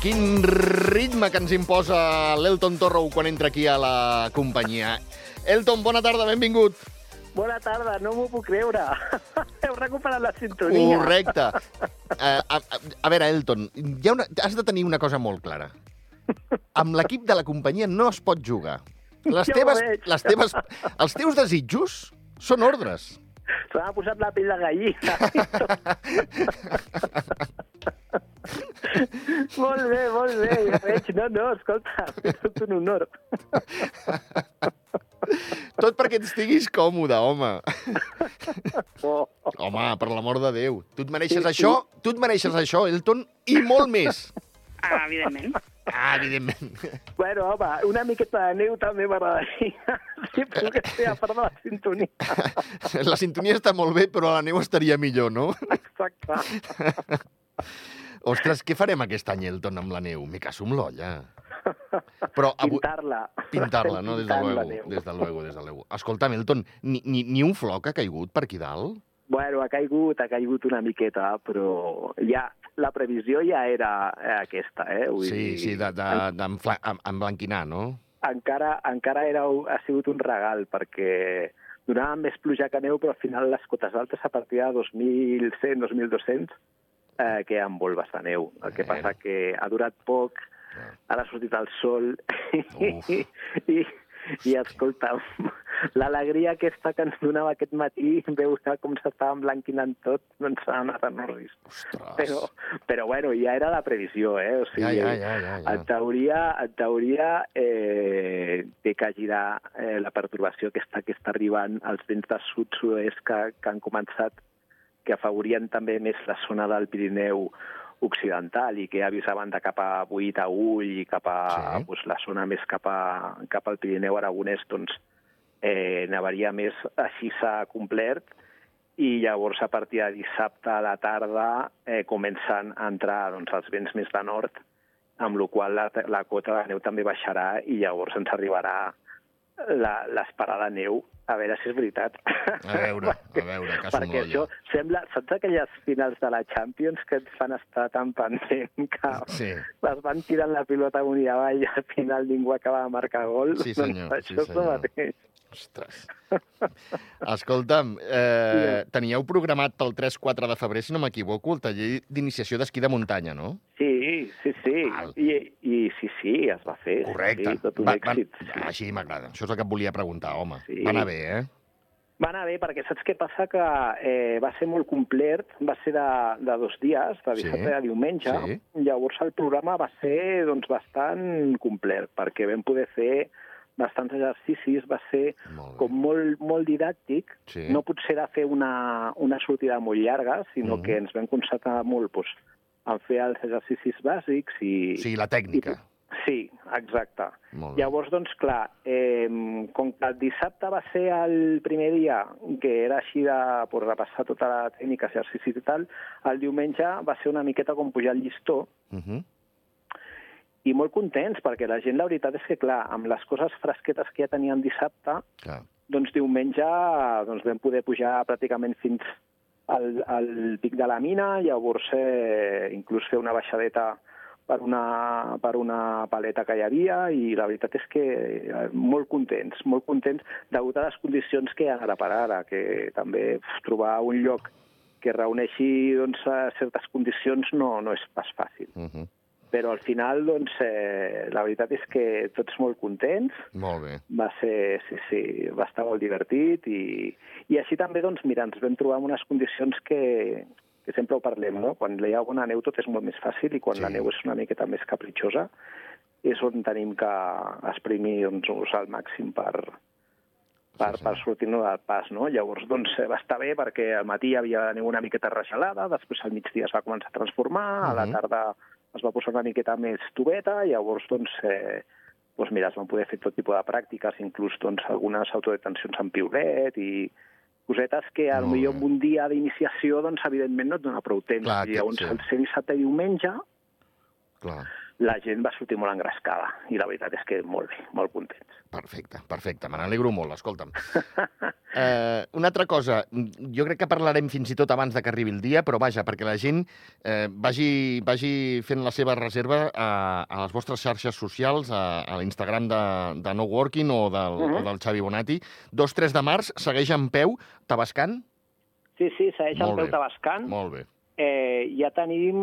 Quin ritme que ens imposa l'Elton Torro quan entra aquí a la companyia. Elton, bona tarda, benvingut. Bona tarda, no m'ho puc creure. Heu recuperat la sintonia. Correcte. Uh, a, a, a veure, Elton, hi ha una, has de tenir una cosa molt clara. Amb l'equip de la companyia no es pot jugar. Les Ja ho teves, les teves, els teus desitjos són ordres. Se m'ha posat la pell de gallina. molt bé, molt bé, ja veig. No, no, escolta, és tot un honor. Tot perquè estiguis còmode, home. Oh, Home, per l'amor de Déu. Tu et mereixes Sí, sí. això, tu et mereixes això, Elton, i molt més. Ah, evidentment. Ah, evidentment. bueno, home, una miqueta de neu també m'agradaria. Sí, que ser a part de la sintonia. La sintonia està molt bé, però la neu estaria millor, no? Exacte. Ostres, què farem aquest any, Elton, amb la neu? Me caso amb l'olla. Però avui... Pintar-la. Pintar-la, no? Des de luego, des de luego, des de luego. Escolta'm, Elton, ni, ni, ni un floc ha caigut per aquí dalt? Bueno, ha caigut, ha caigut una miqueta, però ja la previsió ja era eh, aquesta, eh? Vull Sí, dir, sí, de- de- d'enfla- em- emblanquinar, no? encara, encara era, ha sigut un regal, perquè donaven més pluja que neu, però al final les cotes altes a partir de 2.100, 2.200 eh, queden volves de neu. El que Bueno. passa que ha durat poc, ara ha sortit el sol Uf. i, i, i escolta, l'alegria aquesta que ens donava aquest matí, veure com s'estava emblanquinant tot, no ens ha anat a norris. Ostres. Però, però bueno, ja era la previsió, eh? O Ja, sigui, ja, ja, ja. ja. en teoria, en teoria eh, té que girar eh, la perturbació aquesta que està arribant als vents de sud-sud-oest que, que han començat, que afavorien també més la zona del Pirineu occidental i que avisaven de cap a Buit a Ull i cap a Sí. pues, la zona més cap, a, cap al Pirineu aragonès, doncs eh, nevaria més, així s'ha complert, i llavors a partir de dissabte a la tarda eh, comencen a entrar doncs, els vents més de nord, amb la qual la, la cota de neu també baixarà i llavors ens arribarà la- l'esperada neu, a veure si és veritat. A veure, a veure, que Perquè això l'olla. sembla... Saps aquelles finals de la Champions que et fan estar tan pendent que Sí. les van tirant la pilota amunt i avall i al final ningú acaba de marcar gol? Sí, senyor, Doncs sí, això és el senyor. mateix. Ostres. Escolta'm, eh, teníeu programat pel 3-4 de febrer, si no m'equivoco, el taller d'iniciació d'esquí de muntanya, no? Sí, sí, sí. Val. I, I sí, sí, es va fer. Correcte. Sí, tot un Va- va- èxit. ja, així m'agrada. Això és el que et volia preguntar, home. Sí. Va anar bé, eh? Va anar bé, perquè saps què passa? Que eh, va ser molt complet, va ser de, de dos dies, de Sí. dissabte a diumenge, Sí. llavors el programa va ser doncs, bastant complet, perquè vam poder fer bastants exercicis, va ser Molt bé. com molt, molt didàctic, Sí. no potser de fer una, una sortida molt llarga, sinó Mhm. que ens vam concentrar molt doncs, en fer els exercicis bàsics i... Sigui, la tècnica. Sí, exacte. Llavors, doncs, clar, eh, com que el dissabte va ser el primer dia que era així de pues, repassar tota la tècnica, exercicis i tal, el diumenge va ser una miqueta com pujar el llistó Uh -huh. i molt contents, perquè la gent, la veritat és que, clar, amb les coses fresquetes que ja tenien dissabte, Clar. doncs diumenge doncs, vam poder pujar pràcticament fins al, al pic de la mina, llavors eh, inclús fer una baixadeta per una, per una paleta que hi havia i la veritat és que eh, molt contents, molt contents degut a les condicions que hi ha ara per ara, que també trobar un lloc que reuneixi doncs, eh, certes condicions no, no és pas fàcil. Uh -huh. Però al final, doncs, eh, la veritat és que tots molt contents, Molt bé. va ser, sí, sí, va estar molt divertit i, i així també, doncs, mira, ens vam trobar en unes condicions que, que sempre ho parlem, no? Quan hi ha bona neu tot és molt més fàcil i quan Sí. la neu és una miqueta més capritxosa és on tenim que exprimir doncs, al màxim per, per, Sí, sí. per sortir-nos del pas, no? Llavors, doncs, va estar bé perquè al matí hi havia neu una miqueta regelada, després al migdia es va començar a transformar, a la Mhm. tarda es va posar una miqueta més tubeta, llavors, doncs, eh, doncs mira, es van poder fer tot tipus de pràctiques, inclús doncs, algunes autodetencions en piulet i cosetes que potser bé. en un dia d'iniciació, doncs, evidentment, no et dona prou temps. Clar, I llavors, sí. el ser dissabte i diumenge, Clar. La gent va sortir molt engrescada i la veritat és que molt bé, molt contents. Perfecte, perfecte. Me n'alegro molt, escolta'm. Eh, una altra cosa, jo crec que parlarem fins i tot abans de que arribi el dia, però vaja, perquè la gent eh, vagi, vagi fent la seva reserva a, a les vostres xarxes socials, a, a l'Instagram de, de No Working o del, uh -huh. o del Xavi Bonati. 2-3 de març, segueix en peu, tabascant? Sí, sí, segueix en peu tabascant. Molt bé. Eh, ja tenim...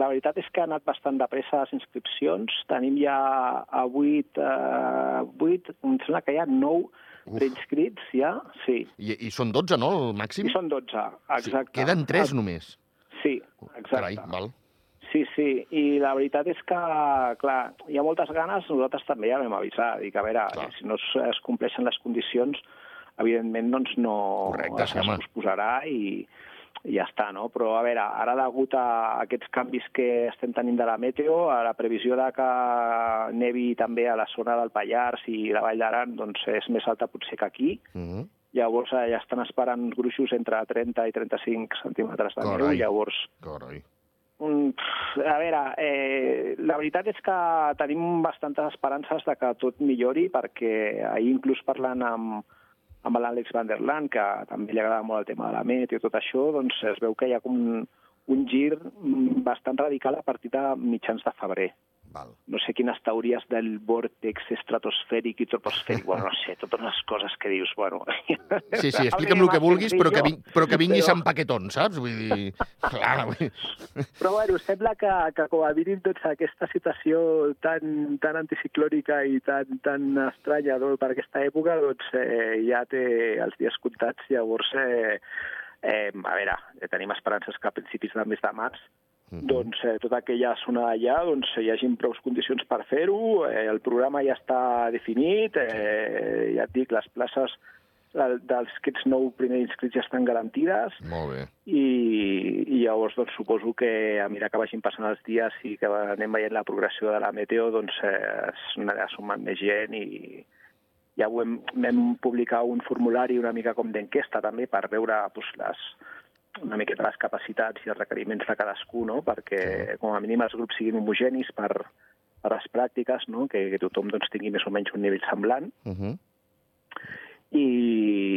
La veritat és que ha anat bastant de pressa les inscripcions. Tenim ja a 8... Eh, 8 em sembla que hi ha 9 preinscrits ja, sí. I, I són 12, no, el màxim? I són 12, exacte. Sí, queden 3 només. Sí, exacte. Carai, val. Sí, sí, i la veritat és que, clar, hi ha moltes ganes, nosaltres també ja vam avisar, dic, a veure, clar. si no es, es compleixen les condicions, evidentment, doncs no Correcte, es, es posposarà i, i ja està, no? Però, a veure, ara degut a aquests canvis que estem tenint de la meteo, a la previsió de que nevi també a la zona del Pallars i la Vall d'Aran, doncs és més alta potser que aquí. Mm -hmm. Llavors ja estan esperant gruixos entre 30 i 35 centímetres de neu. Llavors, Carai. Mm, a veure, eh, la veritat és que tenim bastantes esperances de que tot millori, perquè ahir inclús parlant amb, amb l'Àlex Van der Land, que també li agrada molt el tema de la met i tot això, doncs es veu que hi ha com un, un gir bastant radical a partir de mitjans de febrer. Val. No sé quines teories del vòrtex estratosfèric i troposfèric, bueno, no sé, totes les coses que dius, bueno... Sí, sí, explica'm el que vulguis, però que, però que vinguis però... amb paquetón, saps? Vull dir... Clar, vull... Però, bueno, sembla que, que com a mínim doncs, aquesta situació tan, tan anticiclònica i tan, tan estranya no, per aquesta època, doncs eh, ja té els dies comptats, llavors... Eh, eh, a veure, tenim esperances que a principis del mes de març -huh. doncs eh, tota aquella zona d'allà doncs, hi hagin prou condicions per fer-ho, eh, el programa ja està definit, eh, ja et dic, les places dels aquests nou primers inscrits ja estan garantides. Molt bé. I, i llavors doncs, suposo que a mesura que vagin passant els dies i que anem veient la progressió de la meteo, doncs eh, es anirà sumant més gent i ja ho hem, vam publicar un formulari una mica com d'enquesta també per veure doncs, les, una miqueta les capacitats i els requeriments de cadascú, no? perquè com a mínim els grups siguin homogenis per, per les pràctiques, no? que, que tothom doncs, tingui més o menys un nivell semblant. Uh -huh. I,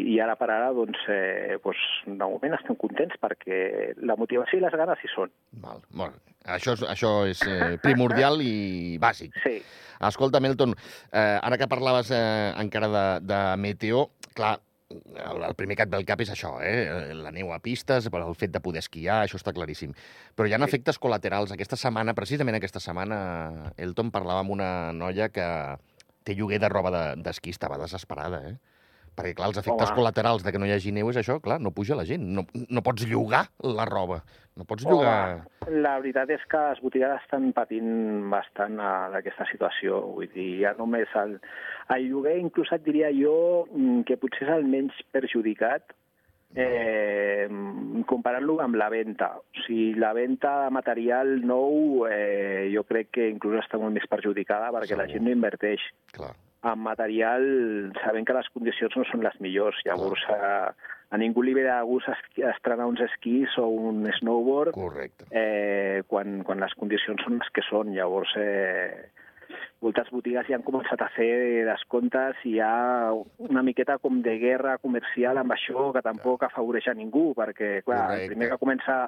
I ara per ara, doncs, eh, doncs, de moment estem contents perquè la motivació i les ganes hi són. Val, molt. Això és, això és eh, primordial i bàsic. Sí. Escolta, Melton, eh, ara que parlaves eh, encara de, de meteo, clar, el, el primer que et ve al cap és això, eh? la neu a pistes, el fet de poder esquiar, això està claríssim. Però hi ha sí. efectes col·laterals. Aquesta setmana, precisament aquesta setmana, Elton parlava amb una noia que té lloguer de roba d'esquí, de, estava desesperada, eh? Perquè, clar, els efectes Home. col·laterals de que no hi hagi neu és això, clar, no puja la gent. No, no pots llogar la roba. No pots llogar... Home, la veritat és que les botigues estan patint bastant d'aquesta situació. Vull dir, ja només el, el lloguer, inclús et diria jo, mm, que potser és el menys perjudicat, eh, comparant-lo amb la venda. O sigui, la venda de material nou eh, jo crec que inclús està molt més perjudicada perquè Segur. la gent no inverteix. Clar amb material sabent que les condicions no són les millors. Llavors, a, a ningú li ve de gust estrenar uns esquís o un snowboard Correcte. Eh, quan, quan les condicions són les que són. Llavors, eh, moltes botigues ja han començat a fer descomptes i hi ha una miqueta com de guerra comercial amb això que tampoc afavoreix a ningú, perquè, clar, Correcte. el primer que comença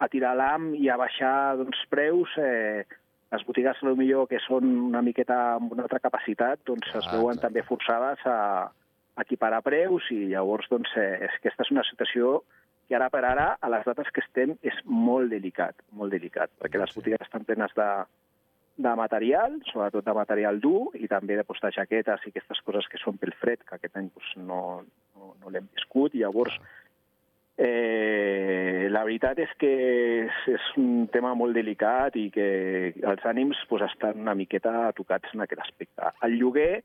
a tirar l'am i a baixar doncs, preus, eh, les botigues, millor que són una miqueta amb una altra capacitat, doncs es ah, veuen també forçades a, equiparar preus i llavors doncs, eh, és, aquesta és una situació que ara per ara, a les dates que estem, és molt delicat, molt delicat, perquè les botigues estan plenes de, de material, sobretot de material dur, i també de postar jaquetes i aquestes coses que són pel fred, que aquest any doncs, no, no, no l'hem viscut, i llavors Eh, la veritat és que és, és un tema molt delicat i que els ànims pues, estan una miqueta tocats en aquest aspecte. El lloguer,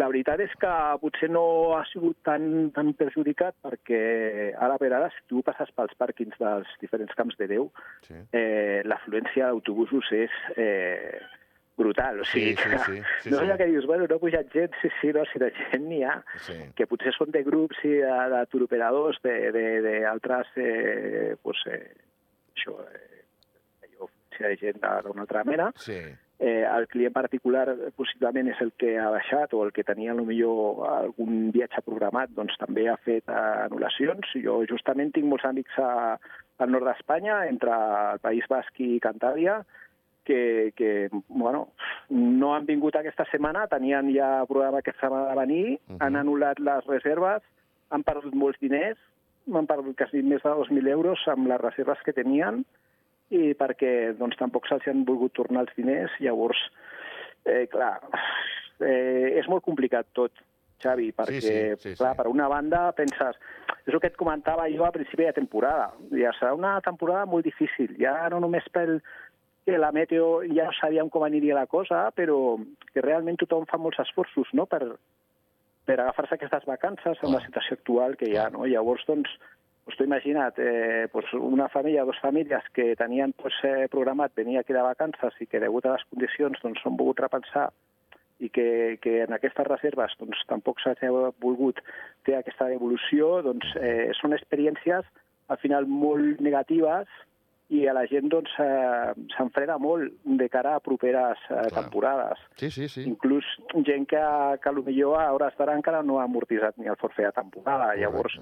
la veritat és que potser no ha sigut tan, tan perjudicat perquè ara per ara, si tu passes pels pàrquings dels diferents camps de Déu, sí. eh, l'afluència d'autobusos és... Eh, brutal. O sigui, sí, sí, sí, sí, no és sí. que dius, bueno, no ha pujat gent, sí, sí, no, si de gent n'hi ha, sí. que potser són de grups i de, de turoperadors, d'altres, eh, pues, eh, això, eh, allò, de gent d'una altra mena, sí. eh, el client particular possiblement és el que ha baixat o el que tenia millor algun viatge programat, doncs també ha fet eh, anul·lacions. Jo justament tinc molts amics a, al nord d'Espanya, entre el País Basc i Cantàbria, que, que bueno, no han vingut aquesta setmana, tenien ja programa aquesta setmana de venir, uh -huh. han anul·lat les reserves, han perdut molts diners, han perdut quasi més de 2.000 euros amb les reserves que tenien, i perquè doncs, tampoc se'ls han volgut tornar els diners. Llavors, eh, clar, eh, és molt complicat tot, Xavi, perquè, sí, sí, sí, clar, sí. per una banda penses... És el que et comentava jo a principi de temporada. Ja serà una temporada molt difícil, ja no només pel que la meteo ja sabíem com aniria la cosa, però que realment tothom fa molts esforços no? per, per agafar-se aquestes vacances en la situació actual que hi ha. No? Llavors, doncs, pues tu imagina't, eh, pues una família, dues famílies que tenien pues, eh, programat venir aquí de vacances i que degut a les condicions doncs, s'han volgut repensar i que, que en aquestes reserves doncs, tampoc s'ha volgut fer aquesta evolució, doncs eh, són experiències al final molt negatives i a la gent doncs, eh, s'enfreda molt de cara a properes eh, temporades. Sí, sí, sí. Inclús gent que, que potser a hores d'ara encara no ha amortitzat ni el forfet de temporada. Correcte. Llavors,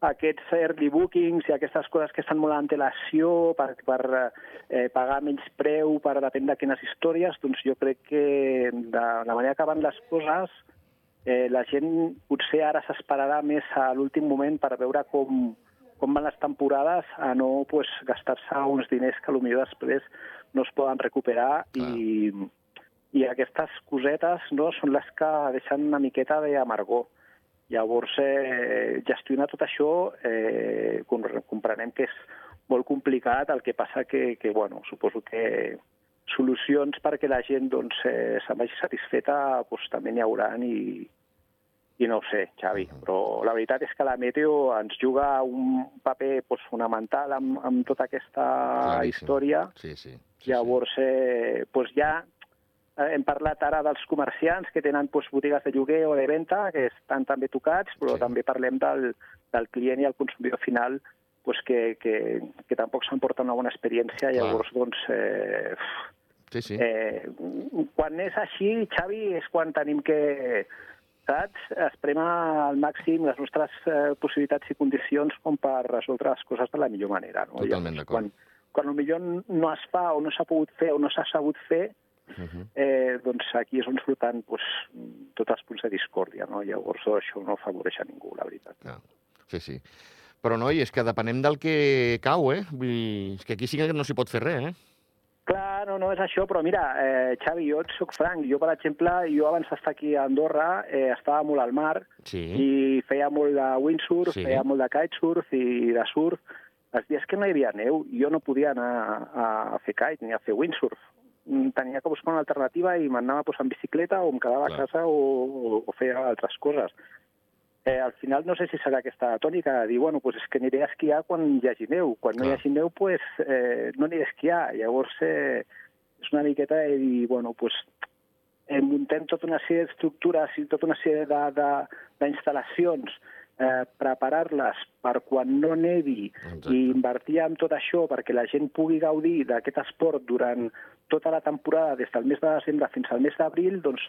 aquests early bookings i aquestes coses que estan molt en antelació per, per eh, pagar menys preu, per depèn de quines històries, doncs jo crec que de la manera que van les coses, eh, la gent potser ara s'esperarà més a l'últim moment per veure com, com van les temporades a no pues, gastar-se uns diners que potser després no es poden recuperar i, i aquestes cosetes no, són les que deixen una miqueta d'amargor. Llavors, eh, gestionar tot això eh, comprenem que és molt complicat, el que passa que, que bueno, suposo que solucions perquè la gent doncs, eh, se'n vagi satisfeta doncs, també n'hi haurà i, i no ho sé, Xavi, però la veritat és que la meteo ens juga un paper doncs, fonamental amb, amb tota aquesta Claríssim. història. Sí, sí. sí Llavors, eh, doncs ja Eh, hem parlat ara dels comerciants que tenen doncs, botigues de lloguer o de venda, que estan també tocats, però sí. també parlem del, del client i el consumidor final doncs, que, que, que tampoc s'emporta una bona experiència. Clar. Llavors, doncs, eh, sí, sí. Eh, quan és així, Xavi, és quan tenim que saps? Esprema al màxim les nostres eh, possibilitats i condicions com per resoldre les coses de la millor manera. No? Totalment d'acord. Quan, quan millor no es fa o no s'ha pogut fer o no s'ha sabut fer, Uh -huh. eh, doncs aquí és on surten pues, tots els punts de discòrdia, no? Llavors això no afavoreix a ningú, la veritat. Ah, sí, sí. Però, noi, és que depenem del que cau, eh? Vull dir, és que aquí sí que no s'hi pot fer res, eh? Clar, no, no és això, però mira, eh, Xavi, jo et soc franc. Jo, per exemple, jo abans d'estar aquí a Andorra eh, estava molt al mar sí. i feia molt de windsurf, sí. feia molt de kitesurf i de surf. Els dies que no hi havia neu, jo no podia anar a, a fer kite ni a fer windsurf. Mm, tenia que buscar una alternativa i m'anava pues, en bicicleta o em quedava Clar. a casa o, o, o feia altres coses. Eh, al final no sé si serà aquesta tònica de dir, bueno, pues és que aniré a esquiar quan hi hagi neu. Quan Clar. no hi hagi neu, pues, eh, no aniré a esquiar. Llavors eh, és una miqueta de dir, bueno, pues, eh, muntem tota una sèrie d'estructures i tota una sèrie d'instal·lacions eh, preparar-les per quan no nevi Exacte. i invertir en tot això perquè la gent pugui gaudir d'aquest esport durant tota la temporada, des del mes de desembre fins al mes d'abril, doncs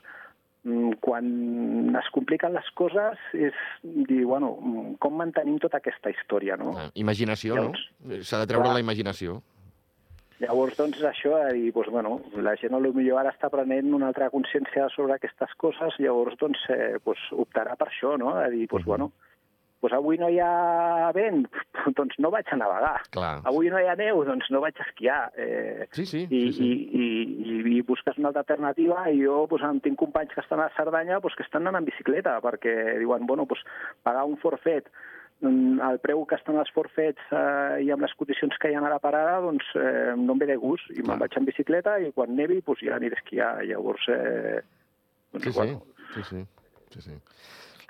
quan es compliquen les coses és dir, bueno, com mantenim tota aquesta història, no? Ah, imaginació, Llavors, no? S'ha de treure clar, la imaginació. Llavors, doncs, això de dir, doncs, bueno, la gent potser ara està prenent una altra consciència sobre aquestes coses, llavors, doncs, eh, doncs optarà per això, no? De dir, doncs, uh -huh. bueno, pues avui no hi ha vent, doncs no vaig a navegar. Clar. Avui no hi ha neu, doncs no vaig a esquiar. Eh, sí, sí. I, sí, sí. I, i, i, i busques una altra alternativa i jo pues, en tinc companys que estan a Cerdanya pues, que estan anant en bicicleta perquè diuen, bueno, pues, pagar un forfet mm, el preu que estan els forfets eh, i amb les condicions que hi ha a la parada, doncs eh, no em ve de gust. I me'n vaig en bicicleta i quan nevi pues, ja aniré a esquiar. Llavors, eh, doncs, sí, bueno, sí, sí, sí, sí.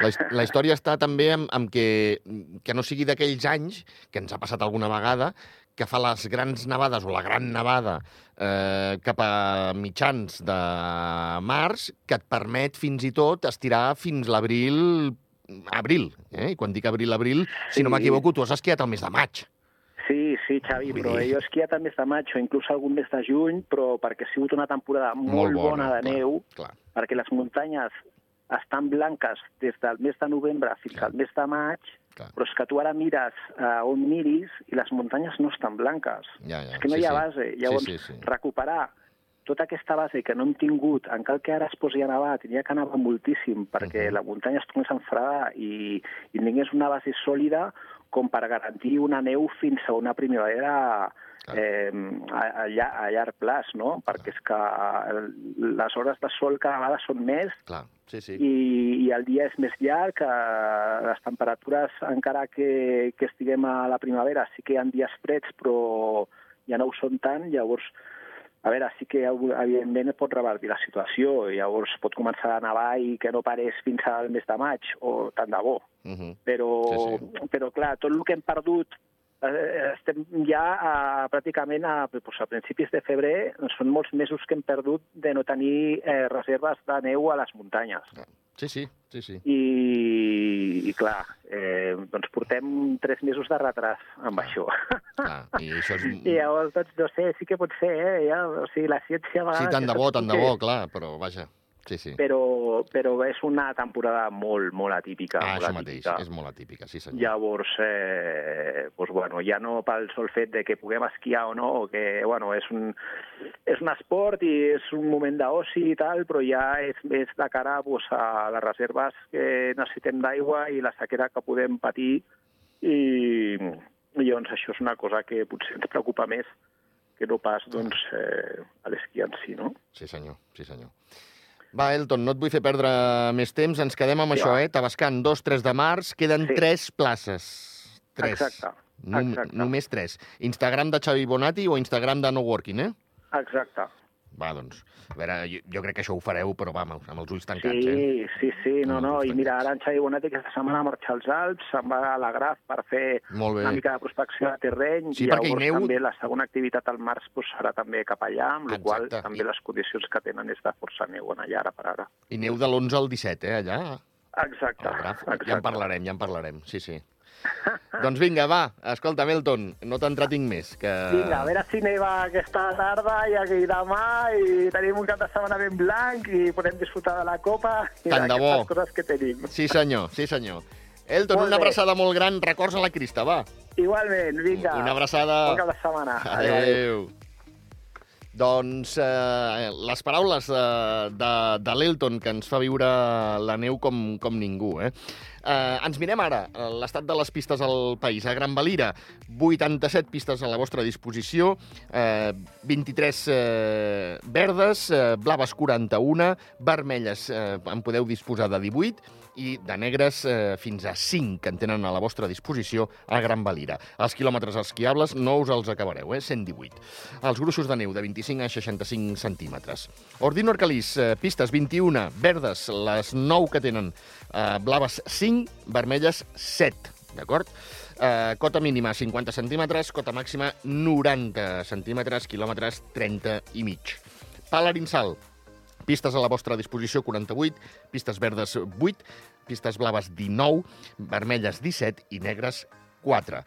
La, la història està també amb, amb que, que no sigui d'aquells anys, que ens ha passat alguna vegada, que fa les grans nevades o la gran nevada eh, cap a mitjans de març, que et permet fins i tot estirar fins l'abril abril, eh? I quan dic abril-abril, si sí. no m'equivoco, tu has esquiat el mes de maig. Sí, Sí, Xavi, però jo he esquiat al mes de maig o inclús algun mes de juny, però perquè ha sigut una temporada molt, bona, de clar, neu, Clar, perquè les muntanyes estan blanques des del mes de novembre fins Clar. al mes de maig, clar. però és que tu ara mires a on miris i les muntanyes no estan blanques. Ja, ja. és que no sí, hi ha sí. base. Llavors, sí, sí, sí. recuperar tota aquesta base que no hem tingut, en cal que ara es posi a nevar, tenia que nevar moltíssim perquè Mhm. la muntanya es tornés a enfredar i, i tingués una base sòlida com per garantir una neu fins a una primavera Clar. eh, a, a, a llarg plaç, no? Perquè és que el- les hores de sol cada vegada són més Clar, sí, sí. i, i el dia és més llarg, eh, les temperatures, encara que, que estiguem a la primavera, sí que hi ha dies freds, però ja no ho són tant, llavors, a veure, sí que evidentment pot revertir la situació, llavors pot començar a nevar i que no parés fins al mes de maig, o tant de bo. Uh -huh. Però, Sí, però clar, tot el que hem perdut eh, estem ja a, pràcticament a, doncs, a principis de febrer, són molts mesos que hem perdut de no tenir eh, reserves de neu a les muntanyes. Sí, sí, sí, sí. I, i clar, eh, doncs portem tres mesos de retras amb això. Clar, i això és... I llavors, doncs, no sé, sí que pot ser, eh? Ja, o sigui, la ciència a vegades... Sí, tant de bo, tant de bo, clar, però vaja, sí, sí. Però, però és una temporada molt, molt atípica. Ah, molt això mateix, atípica. és molt atípica, sí senyor. Llavors, eh, doncs, bueno, ja no pel sol fet de que puguem esquiar o no, o que bueno, és, un, és un esport i és un moment d'oci i tal, però ja és més de cara doncs, a les reserves que necessitem d'aigua i la sequera que podem patir i, i llavors això és una cosa que potser ens preocupa més que no pas doncs, eh, a l'esquí en si, no? Sí senyor, sí senyor. Va, Elton, no et vull fer perdre més temps, ens quedem amb Sí, això, eh? Tabascan, 2-3 de març, queden Sí. 3 places. 3. Exacte, exacte. Només 3. Instagram de Xavi Bonati o Instagram de No Working, eh? Exacte. Va, doncs, a veure, jo, jo crec que això ho fareu, però va, amb, els ulls tancats, Sí, eh? sí, sí, no, Amb no, i mira, ara en Xavi Bonet aquesta setmana marxa als Alps, se'n va a la Graf per fer una mica de prospecció de terreny, Sí, i llavors neu- també la segona activitat al març pues, serà també cap allà, amb la qual també I- les condicions que tenen és de força neu en allà ara per ara. I neu de l'11 al 17, eh, allà? Exacte, exacte. Ja en parlarem, ja en parlarem, sí, sí. doncs vinga, va, escolta, Melton, no t'entretinc més, que... Vinga, a veure si neva aquesta tarda i aquí demà i tenim un cap de setmana ben blanc i podem disfrutar de la copa i Tant de bo. coses que tenim. Sí, senyor, sí, senyor. Elton, Molt una bé. abraçada molt gran, records a la Crista, va. Igualment, vinga. Una abraçada. Bon cap de setmana. Adéu. Doncs eh, les paraules de, de, de l'Elton, que ens fa viure la neu com, com ningú. Eh? Eh, ens mirem ara eh, l'estat de les pistes al país. A Gran Valira, 87 pistes a la vostra disposició, eh, 23 eh, verdes, eh, blaves 41, vermelles eh, en podeu disposar de 18, i de negres eh, fins a 5 que en tenen a la vostra disposició a Gran Valira. Els quilòmetres esquiables no us els acabareu, eh? 118. Els gruixos de neu de 25 a 65 centímetres. Ordino Arcalís, eh, pistes 21, verdes, les 9 que tenen, eh, blaves 5, vermelles 7, d'acord? Eh, cota mínima 50 centímetres, cota màxima 90 centímetres, quilòmetres 30 i mig. Palarinsal, Pistes a la vostra disposició 48, pistes verdes 8, pistes blaves 19, vermelles 17 i negres 4.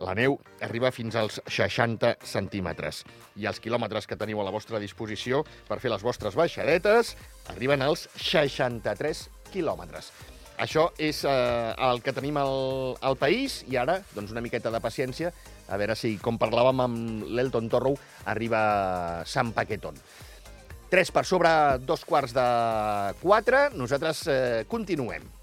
La neu arriba fins als 60 centímetres. I els quilòmetres que teniu a la vostra disposició per fer les vostres baixadetes arriben als 63 quilòmetres. Això és eh, el que tenim al, al país. I ara, doncs una miqueta de paciència, a veure si, com parlàvem amb l'Elton Torrow, arriba Sant Paquetón. 3 per sobre dos quarts de 4, nosaltres eh, continuem.